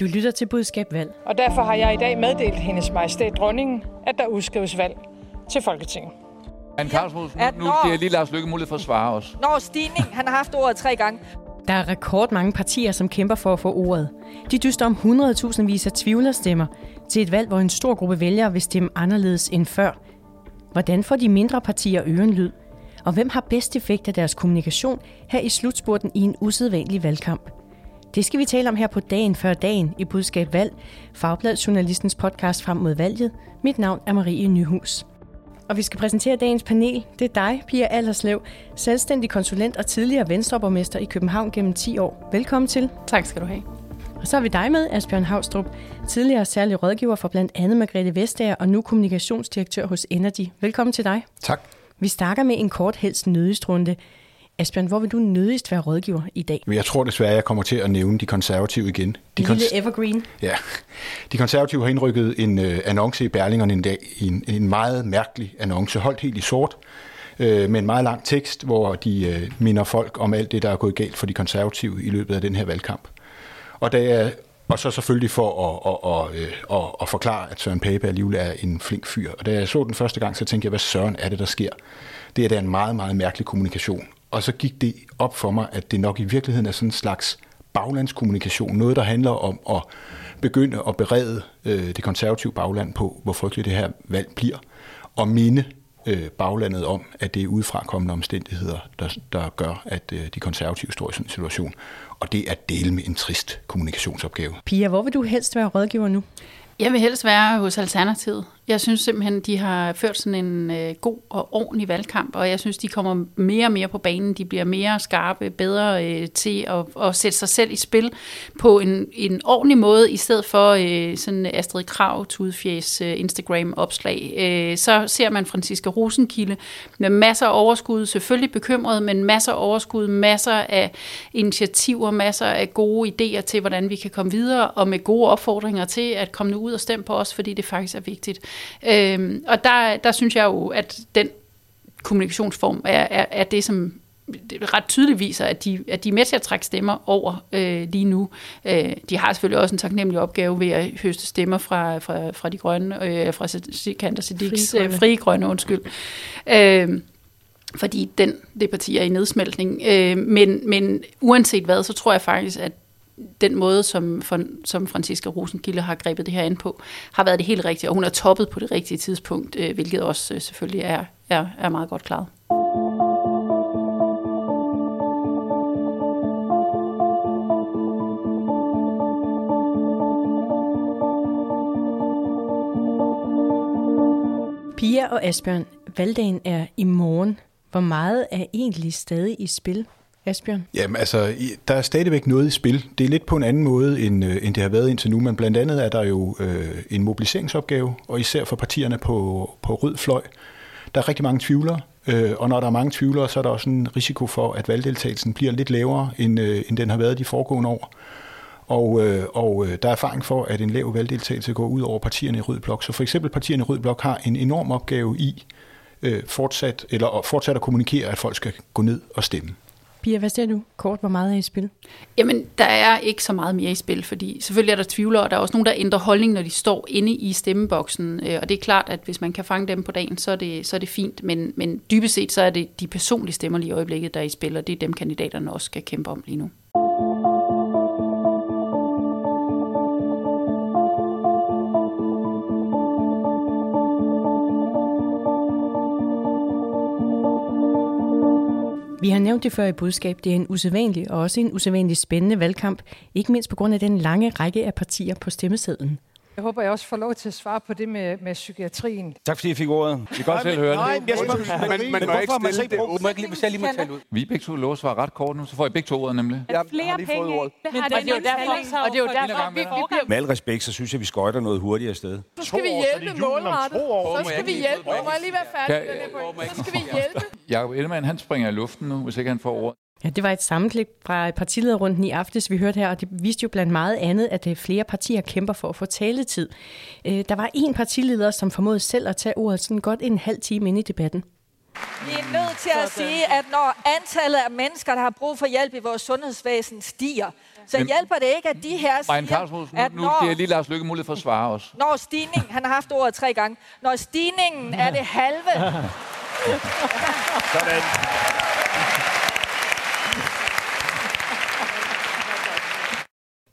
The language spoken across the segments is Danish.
Du lytter til Budskab Valg. Og derfor har jeg i dag meddelt hendes majestæt dronningen, at der udskrives valg til Folketinget. Han Karlsruhe, At nu når- giver lige Lars Lykke mulighed for at svare os. Når stigning, han har haft ordet tre gange. Der er rekordmange partier, som kæmper for at få ordet. De dyster om 100.000 vis af tvivlerstemmer til et valg, hvor en stor gruppe vælgere vil stemme anderledes end før. Hvordan får de mindre partier ørenlyd? Og hvem har bedst effekt af deres kommunikation her i slutspurten i en usædvanlig valgkamp? Det skal vi tale om her på dagen før dagen i Budskab Valg, Fagblad Journalistens podcast frem mod valget. Mit navn er Marie Nyhus. Og vi skal præsentere dagens panel. Det er dig, Pia Allerslev, selvstændig konsulent og tidligere venstreborgmester i København gennem 10 år. Velkommen til. Tak skal du have. Og så er vi dig med, Asbjørn Havstrup, tidligere særlig rådgiver for blandt andet Margrethe Vestager og nu kommunikationsdirektør hos Energy. Velkommen til dig. Tak. Vi starter med en kort helst nødigst runde. Asbjørn, hvor vil du nødigst være rådgiver i dag? Jeg tror desværre, jeg kommer til at nævne de konservative igen. De, En lille evergreen. ja. de konservative har indrykket en øh, annonce i Berlingeren en dag, en, en meget mærkelig annonce, holdt helt i sort, øh, med en meget lang tekst, hvor de øh, minder folk om alt det, der er gået galt for de konservative i løbet af den her valgkamp. Og, da jeg, og så selvfølgelig for at, at, at, at, at forklare, at Søren Pape alligevel er en flink fyr. Og da jeg så den første gang, så tænkte jeg, hvad søren er det, der sker? Det er da en meget, meget mærkelig kommunikation. Og så gik det op for mig, at det nok i virkeligheden er sådan en slags baglandskommunikation. Noget, der handler om at begynde at berede øh, det konservative bagland på, hvor frygteligt det her valg bliver. Og minde øh, baglandet om, at det er udefrakommende omstændigheder, der, der gør, at øh, de konservative står i sådan en situation. Og det er del med en trist kommunikationsopgave. Pia, hvor vil du helst være rådgiver nu? Jeg vil helst være hos Alternativet. Jeg synes simpelthen, de har ført sådan en øh, god og ordentlig valgkamp, og jeg synes, de kommer mere og mere på banen. De bliver mere skarpe, bedre øh, til at, at sætte sig selv i spil på en, en ordentlig måde, i stedet for øh, sådan Astrid Krav, Tudfjæs, øh, Instagram-opslag. Øh, så ser man Franziska Rosenkilde med masser af overskud, selvfølgelig bekymret, men masser af overskud, masser af initiativer, masser af gode idéer til, hvordan vi kan komme videre, og med gode opfordringer til at komme nu ud og stemme på os, fordi det faktisk er vigtigt. Øhm, og der, der synes jeg jo, at den kommunikationsform er, er, er det, som ret tydeligt viser, at de, at de er med til at trække stemmer over øh, lige nu. Øh, de har selvfølgelig også en taknemmelig opgave ved at høste stemmer fra, fra, fra de grønne, øh, fra Sikander Siddiqs Frie øh, Grønne. frie grønne, undskyld. Øh, fordi den, det parti er i nedsmeltning. Øh, men, men uanset hvad, så tror jeg faktisk, at den måde, som, som Franziska Rosenkilde har grebet det her an på, har været det helt rigtige, og hun er toppet på det rigtige tidspunkt, øh, hvilket også øh, selvfølgelig er, er, er meget godt klaret. Pia og Asbjørn, valgdagen er i morgen. Hvor meget er egentlig stadig i spil, Asbjørn? Jamen altså, der er stadigvæk noget i spil. Det er lidt på en anden måde, end, øh, end det har været indtil nu, men blandt andet er der jo øh, en mobiliseringsopgave, og især for partierne på, på rød fløj. Der er rigtig mange tvivlere, øh, og når der er mange tvivlere, så er der også en risiko for, at valgdeltagelsen bliver lidt lavere, end, øh, end den har været de foregående år. Og, øh, og øh, der er erfaring for, at en lav valgdeltagelse går ud over partierne i Rød Blok. Så for eksempel partierne i Rød Blok har en enorm opgave i øh, fortsat, eller fortsat at kommunikere, at folk skal gå ned og stemme. Pia, hvad ser du kort? Hvor meget er i spil? Jamen, der er ikke så meget mere i spil, fordi selvfølgelig er der tvivlere, og der er også nogen, der ændrer holdning, når de står inde i stemmeboksen. Øh, og det er klart, at hvis man kan fange dem på dagen, så er det, så er det fint. Men, men dybest set, så er det de personlige stemmer lige i øjeblikket, der er i spil, og det er dem, kandidaterne også skal kæmpe om lige nu. Vi har nævnt det før i budskab. Det er en usædvanlig og også en usædvanlig spændende valgkamp. Ikke mindst på grund af den lange række af partier på stemmesedlen. Jeg håber, jeg også får lov til at svare på det med, med psykiatrien. Tak fordi jeg fik ordet. Vi kan godt selv høre det. jeg spørger, men, men, men, hvorfor har man så ikke brugt... Må jeg, ikke lige- hvis jeg lige må tale ud? Vi er begge to lov at svare ret kort nu, så får I begge to ordet nemlig. Jeg har lige fået ordet. Men og det er jo derfor, og det er jo derfor, vi, vi bliver... Med al respekt, så synes jeg, vi skøjter noget hurtigere sted. Så skal vi hjælpe målrettet. Så skal vi hjælpe. Må jeg lige være færdig med point? Så skal vi hjælpe. Jakob Ellemann, han springer i luften nu, hvis ikke han får ordet. Ja, det var et sammenklip fra partilederrunden i aftes, vi hørte her, og det viste jo blandt meget andet, at øh, flere partier kæmper for at få taletid. Øh, Der var en partileder, som formåede selv at tage ordet sådan godt en halv time ind i debatten. Vi er nødt til at sige, at når antallet af mennesker, der har brug for hjælp i vores sundhedsvæsen, stiger, Så Men, hjælper det ikke, at de her siger, nu, at nu når, giver lige Lars Lykke mulighed for at svare os. Når stigning, han har haft ordet tre gange, når stigningen er det halve. Sådan.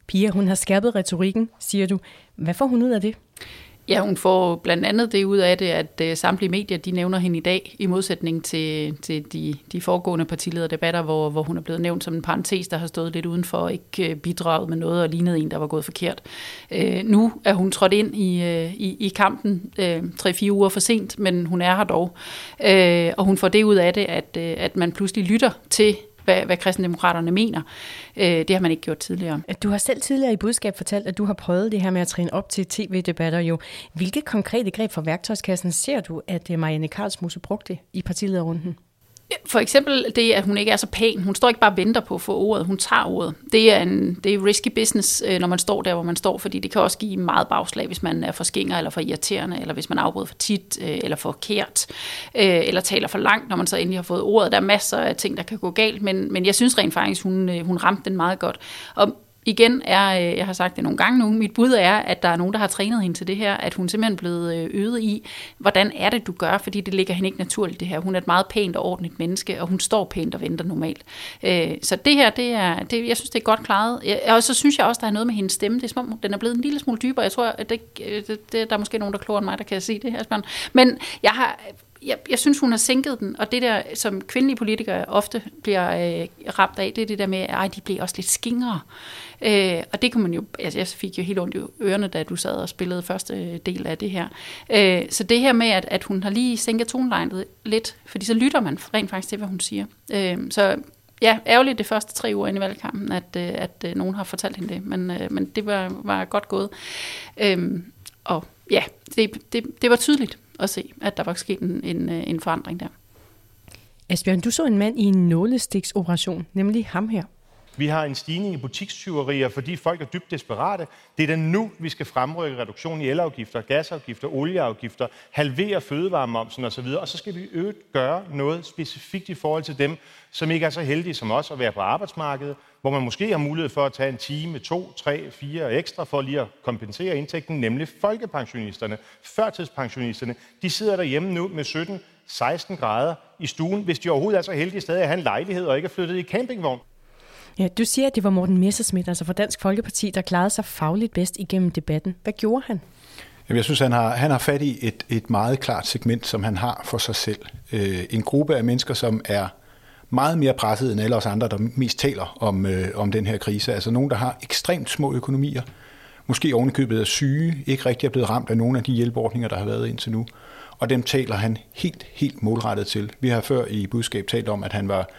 Pia, hun har skærpet retorikken, siger du. Hvad får hun ud af det? Ja, hun får blandt andet det ud af det, at øh, samtlige medier de nævner hende i dag, i modsætning til, til de, de foregående partilederdebatter, hvor, hvor hun er blevet nævnt som en parentes, der har stået lidt udenfor og ikke øh, bidraget med noget og lignet en, der var gået forkert. Øh, nu er hun trådt ind i, øh, i, i kampen øh, 3-4 uger for sent, men hun er her dog. Øh, og hun får det ud af det, at, at man pludselig lytter til hvad, hvad kristendemokraterne mener. Øh, det har man ikke gjort tidligere. Du har selv tidligere i budskab fortalt, at du har prøvet det her med at træne op til tv-debatter. Jo. Hvilke konkrete greb fra værktøjskassen ser du, at øh, Marianne Karlsmose brugte i partilederrunden? For eksempel det, at hun ikke er så pæn. Hun står ikke bare og venter på at få ordet, hun tager ordet. Det er, en, det er risky business, øh, når man står der, hvor man står, fordi det kan også give meget bagslag, hvis man er for skinger eller for irriterende, eller hvis man afbryder for tit, øh, eller for kært, øh, eller taler for langt, når man så endelig har fået ordet. Der er masser af ting, der kan gå galt, men, men jeg synes rent faktisk, hun, hun ramte den meget godt. Og igen er, øh, jeg har sagt det nogle gange nu, mit bud er, at der er nogen, der har trænet hende til det her, at hun simpelthen er blevet øh, øvet i, hvordan er det, du gør, fordi det ligger hende ikke naturligt det her. Hun er et meget pænt og ordentligt menneske, og hun står pænt og venter normalt. Øh, så det her, det er, det, jeg synes, det er godt klaret. Og så synes jeg også, der er noget med hendes stemme. Det er som om, den er blevet en lille smule dybere. Jeg tror, at det, det, det, der er måske nogen, der kloger end mig, der kan sige det her. Men jeg har jeg, jeg synes, hun har sænket den, og det der, som kvindelige politikere ofte bliver øh, ramt af, det er det der med, at de bliver også lidt skingere. Øh, og det kan man jo, altså jeg fik jo helt ondt i ørerne, da du sad og spillede første øh, del af det her. Øh, så det her med, at, at hun har lige sænket tonelejnet lidt, fordi så lytter man rent faktisk til, hvad hun siger. Øh, så ja, ærgerligt det første tre uger inde i valgkampen, at, øh, at, at nogen har fortalt hende det, men, øh, men det var, var godt gået. Øh, og ja, det, det, det var tydeligt at se, at der var sket en, en, øh, en forandring der. Asbjørn, du så en mand i en nålestiksoperation, nemlig ham her. Vi har en stigning i butikstyverier, fordi folk er dybt desperate. Det er da nu, vi skal fremrykke reduktion i elafgifter, gasafgifter, olieafgifter, halvere fødevaremomsen osv., og så skal vi øvrigt gøre noget specifikt i forhold til dem, som ikke er så heldige som os at være på arbejdsmarkedet, hvor man måske har mulighed for at tage en time, to, tre, fire ekstra for lige at kompensere indtægten, nemlig folkepensionisterne, førtidspensionisterne. De sidder derhjemme nu med 17, 16 grader i stuen, hvis de overhovedet er så heldige stadig at have en lejlighed og ikke er flyttet i campingvogn. Ja, du siger, at det var Morten Messerschmidt, altså fra Dansk Folkeparti, der klarede sig fagligt bedst igennem debatten. Hvad gjorde han? Jamen, jeg synes, han har, han har fat i et, et meget klart segment, som han har for sig selv. Øh, en gruppe af mennesker, som er meget mere presset end alle os andre, der mest taler om, øh, om den her krise. Altså nogen, der har ekstremt små økonomier, måske ovenikøbet er syge, ikke rigtig er blevet ramt af nogle af de hjælpeordninger, der har været indtil nu. Og dem taler han helt, helt målrettet til. Vi har før i budskab talt om, at han var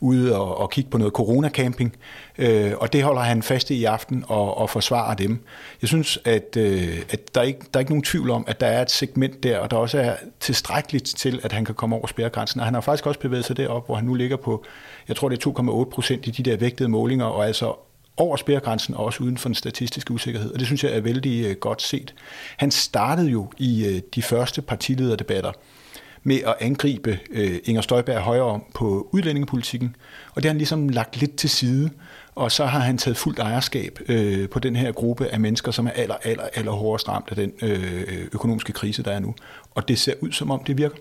ude og, og kigge på noget coronacamping, øh, og det holder han fast i i aften og, og forsvarer dem. Jeg synes, at, øh, at der, er ikke, der er ikke nogen tvivl om, at der er et segment der, og der også er tilstrækkeligt til, at han kan komme over spærregrænsen. Og han har faktisk også bevæget sig derop, hvor han nu ligger på, jeg tror det er 2,8 procent i de der vægtede målinger, og altså over spærregrænsen og også uden for den statistiske usikkerhed. Og det synes jeg er vældig øh, godt set. Han startede jo i øh, de første partilederdebatter med at angribe øh, Inger Støjberg højere om på udlændingepolitikken, og det har han ligesom lagt lidt til side, og så har han taget fuldt ejerskab øh, på den her gruppe af mennesker, som er aller, aller, aller hårdest ramt af den øh, økonomiske krise, der er nu. Og det ser ud, som om det virker.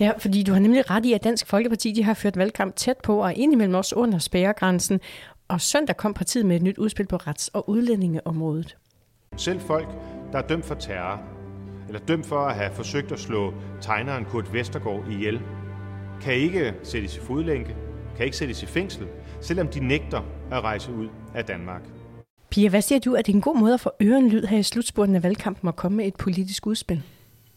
Ja, fordi du har nemlig ret i, at Dansk Folkeparti de har ført valgkamp tæt på, og indimellem også under spærregrænsen. Og søndag kom partiet med et nyt udspil på rets- og udlændingeområdet. Selv folk, der er dømt for terror, eller dømt for at have forsøgt at slå tegneren Kurt Vestergaard ihjel, kan ikke sættes i fodlænke, kan ikke sættes i fængsel, selvom de nægter at rejse ud af Danmark. Pia, hvad siger du, at det er en god måde at få ørenlyd her i slutspurten af valgkampen at komme med et politisk udspil?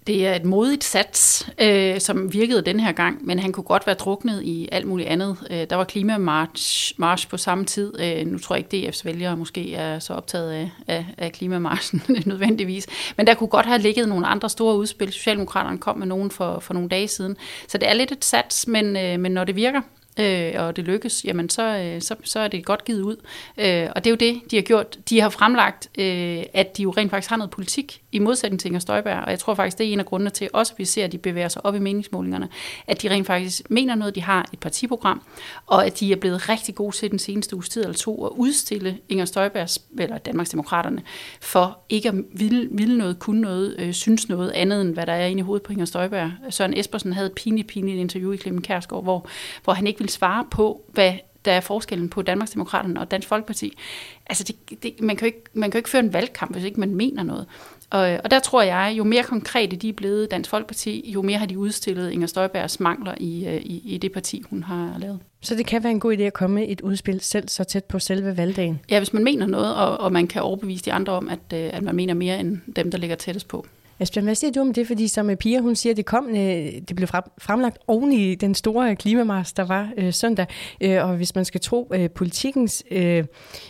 Det er et modigt sats, øh, som virkede den her gang, men han kunne godt være druknet i alt muligt andet. Øh, der var klimamarsch march på samme tid. Øh, nu tror jeg ikke, DF's vælgere måske er så optaget af, af, af klimamarschen nødvendigvis. Men der kunne godt have ligget nogle andre store udspil. Socialdemokraterne kom med nogen for, for nogle dage siden. Så det er lidt et sats, men, øh, men når det virker, øh, og det lykkes, jamen så, øh, så, så er det godt givet ud. Øh, og det er jo det, de har gjort. De har fremlagt, øh, at de jo rent faktisk har noget politik i modsætning til Inger Støjberg, og jeg tror faktisk, det er en af grundene til, også at vi ser, at de bevæger sig op i meningsmålingerne, at de rent faktisk mener noget, de har et partiprogram, og at de er blevet rigtig gode til den seneste uges tid eller to at udstille Inger Støjbergs, eller Danmarksdemokraterne, for ikke at ville, ville noget, kunne noget, øh, synes noget andet, end hvad der er inde i hovedet på Inger Støjberg. Søren Espersen havde et pinligt, pinligt interview i Clemen Kærsgaard, hvor, hvor han ikke ville svare på, hvad der er forskellen på Danmarksdemokraterne og Dansk Folkeparti. Altså, det, det, man, kan jo ikke, man kan jo ikke føre en valgkamp, hvis ikke man mener noget. Og, og der tror jeg, jo mere konkrete de er blevet Dansk Folkeparti, jo mere har de udstillet Inger Støjbergs mangler i, øh, i, i det parti, hun har lavet. Så det kan være en god idé at komme med et udspil selv så tæt på selve valgdagen? Ja, hvis man mener noget, og, og man kan overbevise de andre om, at, øh, at man mener mere end dem, der ligger tættest på. Asbjørn, hvad siger du om det? Fordi som øh, Pia, hun siger, det kom, øh, det blev fremlagt oven i den store klimamars, der var øh, søndag. Øh, og hvis man skal tro øh, politikens, øh,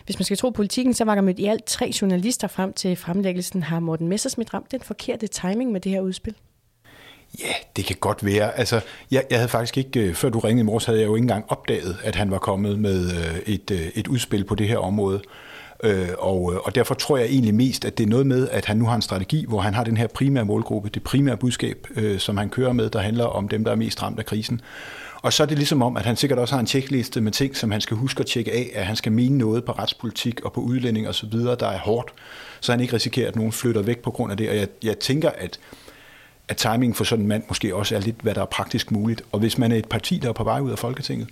hvis man skal tro politikken, så var der mødt i alt tre journalister frem til fremlæggelsen. Har Morten Messersmith ramt den forkerte timing med det her udspil? Ja, det kan godt være. Altså, jeg, jeg havde faktisk ikke, øh, før du ringede i morges, havde jeg jo ikke engang opdaget, at han var kommet med et, et udspil på det her område. Øh, og, øh, og derfor tror jeg egentlig mest, at det er noget med, at han nu har en strategi, hvor han har den her primære målgruppe, det primære budskab, øh, som han kører med, der handler om dem, der er mest ramt af krisen. Og så er det ligesom om, at han sikkert også har en tjekliste med ting, som han skal huske at tjekke af, at han skal mene noget på retspolitik og på udlænding og så videre, der er hårdt, så han ikke risikerer, at nogen flytter væk på grund af det. Og jeg, jeg tænker, at at timingen for sådan en mand måske også er lidt, hvad der er praktisk muligt. Og hvis man er et parti, der er på vej ud af Folketinget,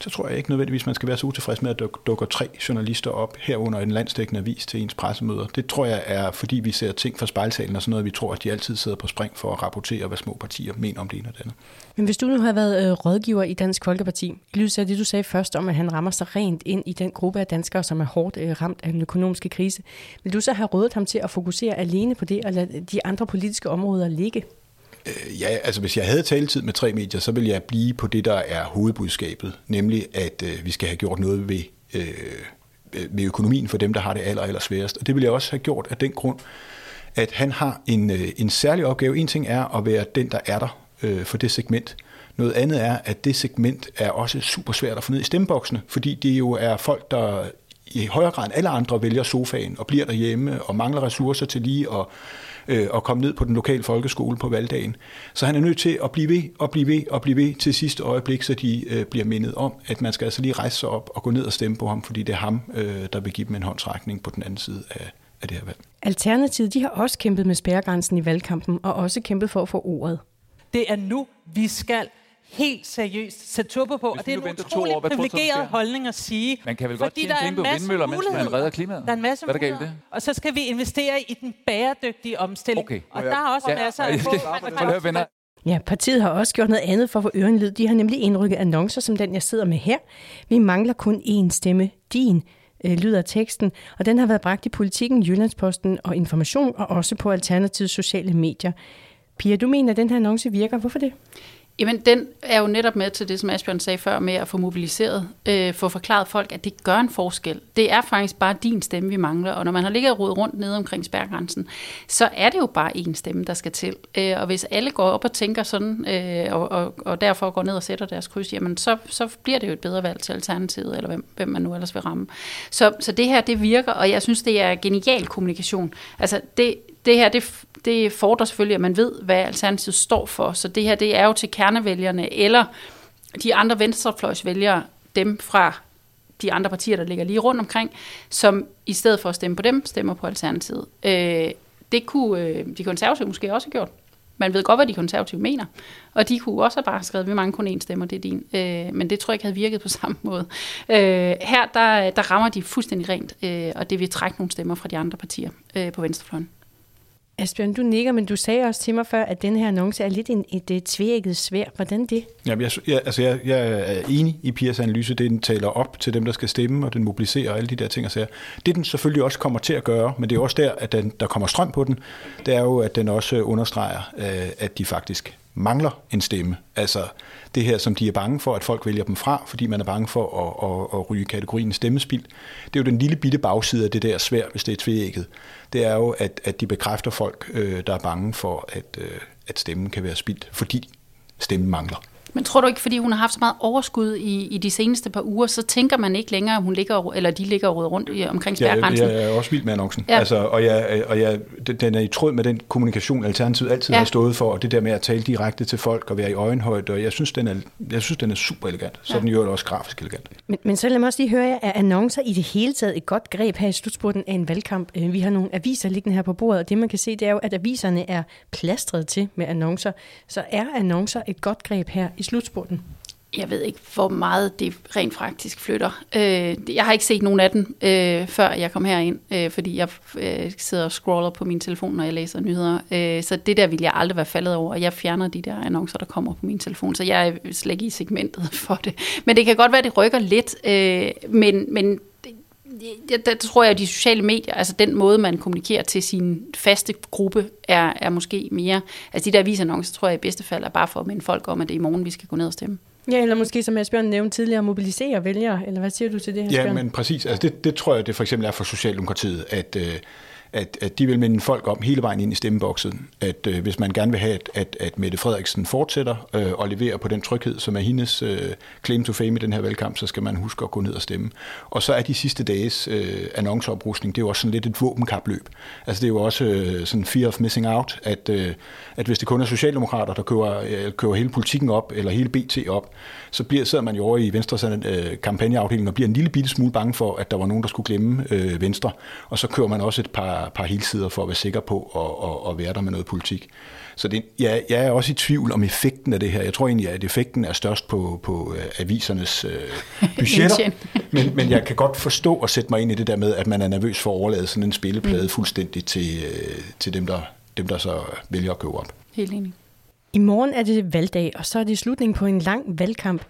så tror jeg ikke nødvendigvis, man skal være så utilfreds med, at der dukker tre journalister op herunder en landstækkende avis til ens pressemøder. Det tror jeg er, fordi vi ser ting fra spejlsalen og sådan noget, vi tror, at de altid sidder på spring for at rapportere, hvad små partier mener om det ene og det andet. Men hvis du nu har været øh, rådgiver i Dansk Folkeparti, i lyset af det, du sagde først om, at han rammer sig rent ind i den gruppe af danskere, som er hårdt øh, ramt af den økonomiske krise, vil du så have rådet ham til at fokusere alene på det, og lade de andre politiske områder ligge? Øh, ja, altså hvis jeg havde taletid med tre medier, så ville jeg blive på det, der er hovedbudskabet, nemlig at øh, vi skal have gjort noget ved, øh, øh med økonomien for dem, der har det aller, aller sværest. Og det ville jeg også have gjort af den grund, at han har en, øh, en særlig opgave. En ting er at være den, der er der øh, for det segment. Noget andet er, at det segment er også super svært at få ned i stemmeboksene, fordi det jo er folk, der i højere grad end alle andre vælger sofaen og bliver derhjemme og mangler ressourcer til lige at øh, og komme ned på den lokale folkeskole på valgdagen. Så han er nødt til at blive ved og blive ved og blive ved til sidste øjeblik, så de øh, bliver mindet om, at man skal altså lige rejse sig op og gå ned og stemme på ham, fordi det er ham, øh, der vil give dem en håndsrækning på den anden side af, af det her valg. Alternativet de har også kæmpet med spærregrænsen i valgkampen og også kæmpet for at få ordet. Det er nu, vi skal helt seriøst sætte turbo på, og det er en utrolig år, privilegeret holdning at sige. Man kan vel godt tjene penge på vindmøller, mens man redder klimaet? Der er en masse Hvad er der galt det? Og så skal vi investere i den bæredygtige omstilling. Okay. Og der er også ja. masser af få, man Ja, partiet har også gjort noget andet for at få øren lyd. De har nemlig indrykket annoncer, som den, jeg sidder med her. Vi mangler kun én stemme, din, øh, lyder teksten, og den har været bragt i politikken, Jyllandsposten og Information, og også på Alternativets sociale medier. Pia, du mener, at den her annonce virker. Hvorfor det? Jamen, den er jo netop med til det, som Asbjørn sagde før, med at få mobiliseret, øh, få forklaret folk, at det gør en forskel. Det er faktisk bare din stemme, vi mangler, og når man har ligget og rundt nede omkring spærgrænsen, så er det jo bare én stemme, der skal til. Øh, og hvis alle går op og tænker sådan, øh, og, og, og derfor går ned og sætter deres kryds, jamen så, så bliver det jo et bedre valg til Alternativet, eller hvem, hvem man nu ellers vil ramme. Så, så det her, det virker, og jeg synes, det er genial kommunikation. Altså, det, det her, det, det fordrer selvfølgelig, at man ved, hvad Alternativet står for. Så det her, det er jo til kernevælgerne, eller de andre venstrefløjsvælgere, dem fra de andre partier, der ligger lige rundt omkring, som i stedet for at stemme på dem, stemmer på Alternativet. Øh, det kunne øh, de konservative måske også have gjort. Man ved godt, hvad de konservative mener. Og de kunne også have bare skrevet, vi mange kun én stemmer, det er din. Øh, men det tror jeg ikke havde virket på samme måde. Øh, her, der, der rammer de fuldstændig rent, øh, og det vil trække nogle stemmer fra de andre partier øh, på venstrefløjen. Asbjørn, du nikker, men du sagde også til mig før, at den her annonce er lidt en, et, et tvækket svær. Hvordan det? Jamen, jeg, jeg, altså jeg, jeg er enig i Pias analyse. Det, den taler op til dem, der skal stemme, og den mobiliserer og alle de der ting og sager. Det, den selvfølgelig også kommer til at gøre, men det er også der, at den, der kommer strøm på den, det er jo, at den også understreger, øh, at de faktisk mangler en stemme. Altså det her, som de er bange for, at folk vælger dem fra, fordi man er bange for at, at, at ryge kategorien stemmespild. Det er jo den lille bitte bagside af det der svær, hvis det er tvækket. Det er jo, at, at de bekræfter folk, øh, der er bange for, at, øh, at stemmen kan være spildt, fordi stemmen mangler. Men tror du ikke, fordi hun har haft så meget overskud i, i de seneste par uger, så tænker man ikke længere, at hun ligger, eller de ligger og rundt i, omkring spærgrænsen? Ja, jeg, jeg er også vild med annoncen. Ja. Altså, og jeg, og jeg, den er i tråd med den kommunikation, Alternativet altid ja. har stået for, og det der med at tale direkte til folk og være i øjenhøjde, og jeg synes, den er, jeg synes, den er super elegant. Så ja. den jo også grafisk elegant. Men, men så lad mig også lige høre jer, er annoncer i det hele taget et godt greb her i slutspurten af en valgkamp? Øh, vi har nogle aviser liggende her på bordet, og det man kan se, det er jo, at aviserne er plastret til med annoncer. Så er annoncer et godt greb her i slutspurten? Jeg ved ikke, hvor meget det rent faktisk flytter. Øh, jeg har ikke set nogen af dem, øh, før jeg kom herind, øh, fordi jeg øh, sidder og scroller på min telefon, når jeg læser nyheder. Øh, så det der vil jeg aldrig være faldet over. Jeg fjerner de der annoncer, der kommer på min telefon, så jeg er slet ikke i segmentet for det. Men det kan godt være, at det rykker lidt, øh, men, men det, der tror jeg, at de sociale medier, altså den måde, man kommunikerer til sin faste gruppe, er, er måske mere... Altså de der avisannoncer, tror jeg i bedste fald er bare for at minde folk om, at det er i morgen, vi skal gå ned og stemme. Ja, eller måske som Asbjørn nævnte tidligere, mobilisere vælgere, eller hvad siger du til det her, Ja, men præcis. Altså det, det tror jeg, det for eksempel er for Socialdemokratiet, at, øh, at, at de vil minde folk om hele vejen ind i stemmeboksen, at øh, hvis man gerne vil have, at, at, at Mette Frederiksen fortsætter øh, og leverer på den tryghed, som er hendes øh, claim to fame i den her valgkamp, så skal man huske at gå ned og stemme. Og så er de sidste dages øh, annonceoprustning, det er jo også sådan lidt et våbenkapløb. Altså det er jo også øh, sådan fear of missing out, at, øh, at hvis det kun er socialdemokrater, der kører, øh, kører hele politikken op, eller hele BT op, så bliver, sidder man jo over i Venstres øh, kampagneafdeling og bliver en lille bitte smule bange for, at der var nogen, der skulle glemme øh, Venstre. Og så kører man også et par, par helsider for at være sikker på at, at, at være der med noget politik. Så det, ja, jeg er også i tvivl om effekten af det her. Jeg tror egentlig, at effekten er størst på, på uh, avisernes uh, budgetter. men, men jeg kan godt forstå og sætte mig ind i det der med, at man er nervøs for at overlade sådan en spilleplade mm. fuldstændig til, uh, til dem, der, dem, der så vælger at købe op. Helt enig. I morgen er det valgdag, og så er det slutningen på en lang valgkamp.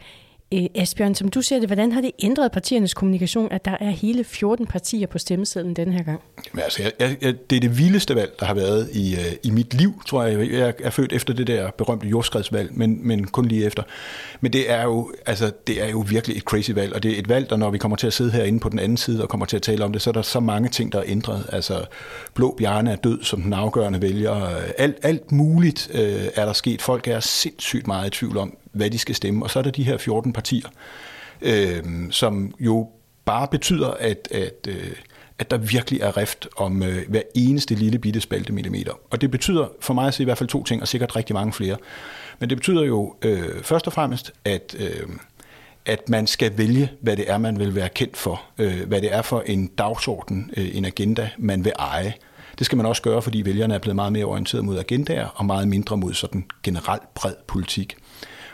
Øh, Asbjørn, som du ser det, hvordan har det ændret partiernes kommunikation, at der er hele 14 partier på stemmesedlen denne her gang? Jamen, altså, jeg, jeg, det er det vildeste valg, der har været i, øh, i mit liv, tror jeg. Jeg er født efter det der berømte jordskredsvalg, men, men kun lige efter. Men det er, jo, altså, det er jo virkelig et crazy valg, og det er et valg, der når vi kommer til at sidde herinde på den anden side og kommer til at tale om det, så er der så mange ting, der er ændret. Altså, Blå Bjarne er død som den afgørende vælger. Alt, alt muligt øh, er der sket. Folk er sindssygt meget i tvivl om, hvad de skal stemme. Og så er der de her 14 partier, øh, som jo bare betyder, at, at, øh, at der virkelig er rift om øh, hver eneste lille bitte spalte millimeter. Og det betyder for mig at se i hvert fald to ting, og sikkert rigtig mange flere. Men det betyder jo øh, først og fremmest, at, øh, at man skal vælge, hvad det er, man vil være kendt for. Øh, hvad det er for en dagsorden, øh, en agenda, man vil eje. Det skal man også gøre, fordi vælgerne er blevet meget mere orienteret mod agendaer, og meget mindre mod sådan generelt bred politik.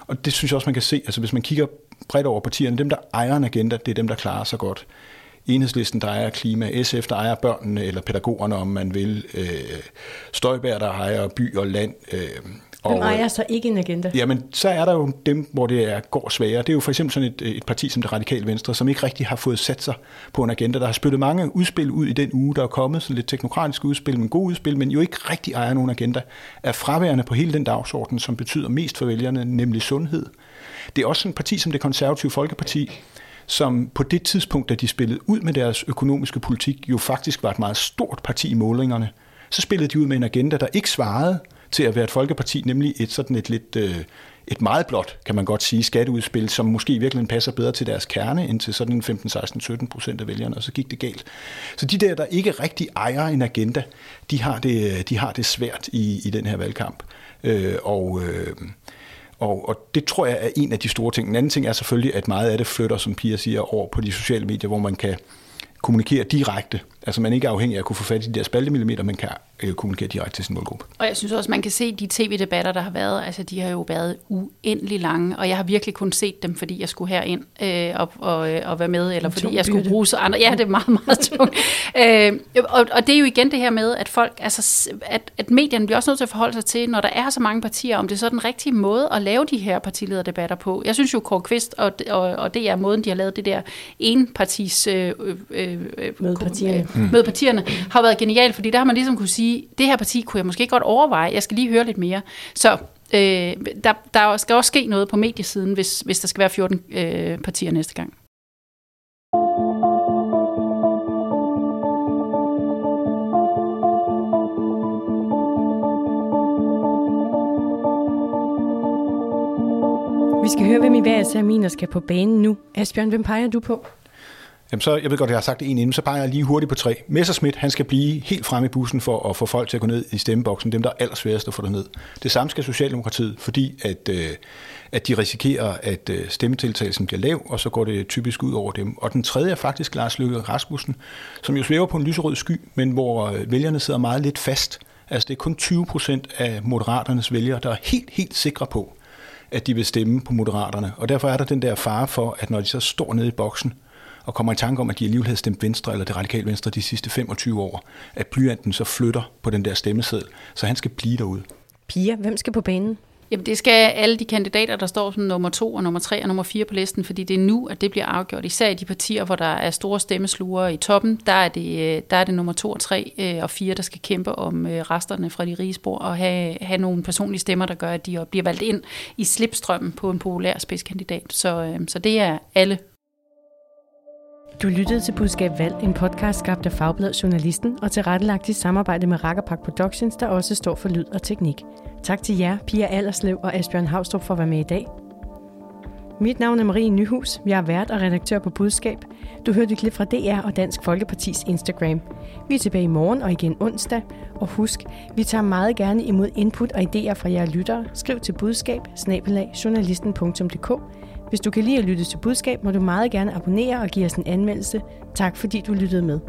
Og det synes jeg også, man kan se. Altså hvis man kigger bredt over partierne, dem der ejer en agenda, det er dem, der klarer sig godt. Enhedslisten, der ejer klima, SF, der ejer børnene eller pædagogerne, om man vil, øh, Støjbær, der ejer by og land, øh, Hvem ejer så ikke en agenda? Jamen, så er der jo dem, hvor det er, går sværere. Det er jo for eksempel sådan et, et parti som det radikale venstre, som ikke rigtig har fået sat sig på en agenda. Der har spillet mange udspil ud i den uge, der er kommet, sådan lidt teknokratiske udspil, men gode udspil, men jo ikke rigtig ejer nogen agenda. Er fraværende på hele den dagsorden, som betyder mest for vælgerne, nemlig sundhed. Det er også sådan et parti som det konservative Folkeparti, som på det tidspunkt, da de spillede ud med deres økonomiske politik, jo faktisk var et meget stort parti i målingerne. Så spillede de ud med en agenda, der ikke svarede til at være et folkeparti, nemlig et sådan et lidt øh, et meget blot, kan man godt sige, skatteudspil, som måske i virkeligheden passer bedre til deres kerne, end til sådan en 15, 16, 17 procent af vælgerne, og så gik det galt. Så de der, der ikke rigtig ejer en agenda, de har det, de har det svært i, i den her valgkamp. Øh, og, øh, og, og det tror jeg er en af de store ting. En anden ting er selvfølgelig, at meget af det flytter, som Pia siger, over på de sociale medier, hvor man kan kommunikere direkte. Altså man ikke er afhængig af at kunne få fat i de der spaltemillimeter, man kan øh, kommunikere direkte til sin målgruppe. Og jeg synes også, man kan se de tv-debatter, der har været, altså de har jo været uendelig lange, og jeg har virkelig kun set dem, fordi jeg skulle herind øh, og, og, øh, og være med, eller fordi jeg skulle bruge så andre. Ja, det er meget, meget tungt. øh, og, og det er jo igen det her med, at folk, altså, at, at medierne bliver også nødt til at forholde sig til, når der er så mange partier, om det er så den rigtige måde at lave de her partilederdebatter på. Jeg synes jo, Kåre Kvist og, og, og det er måden, de har lavet det der enpartis øh, øh, øh, mødepartierne. Øh, mødepartierne, har været genialt, fordi der har man ligesom kunne sige, det her parti kunne jeg måske godt overveje, jeg skal lige høre lidt mere. Så øh, der, der skal også ske noget på mediesiden, hvis, hvis der skal være 14 øh, partier næste gang. Vi skal høre, hvem i hver af skal på banen nu. Asbjørn, hvem peger du på? Jamen så, jeg ved godt, at jeg har sagt det en inden, så peger jeg lige hurtigt på tre. Messerschmidt, han skal blive helt frem i bussen for at få folk til at gå ned i stemmeboksen, dem der er allersværest at få ned. Det samme skal Socialdemokratiet, fordi at, øh, at de risikerer, at øh, stemmetiltagelsen bliver lav, og så går det typisk ud over dem. Og den tredje er faktisk Lars Løkke Rasmussen, som jo svæver på en lyserød sky, men hvor øh, vælgerne sidder meget lidt fast. Altså det er kun 20 procent af moderaternes vælgere, der er helt, helt sikre på, at de vil stemme på moderaterne. Og derfor er der den der fare for, at når de så står nede i boksen, og kommer i tanke om, at de alligevel havde stemt Venstre eller det radikale Venstre de sidste 25 år, at blyanten så flytter på den der stemmeseddel, så han skal blive derude. Pia, hvem skal på banen? Jamen det skal alle de kandidater, der står som nummer to og nummer tre og nummer fire på listen, fordi det er nu, at det bliver afgjort. Især i de partier, hvor der er store stemmesluger i toppen, der er det, øh, der er det nummer to og tre øh, og fire, der skal kæmpe om øh, resterne fra de rige spor og have, have nogle personlige stemmer, der gør, at de bliver valgt ind i slipstrømmen på en populær spidskandidat. Så, så det er alle du lyttede til Budskab Valg, en podcast skabt af Fagblad Journalisten og tilrettelagt i samarbejde med Rakkerpak Productions, der også står for lyd og teknik. Tak til jer, Pia Allerslev og Asbjørn Havstrup for at være med i dag. Mit navn er Marie Nyhus. Jeg er vært og redaktør på Budskab. Du hørte et klip fra DR og Dansk Folkepartis Instagram. Vi er tilbage i morgen og igen onsdag. Og husk, vi tager meget gerne imod input og idéer fra jer lyttere. Skriv til budskab hvis du kan lide at lytte til budskab, må du meget gerne abonnere og give os en anmeldelse. Tak fordi du lyttede med.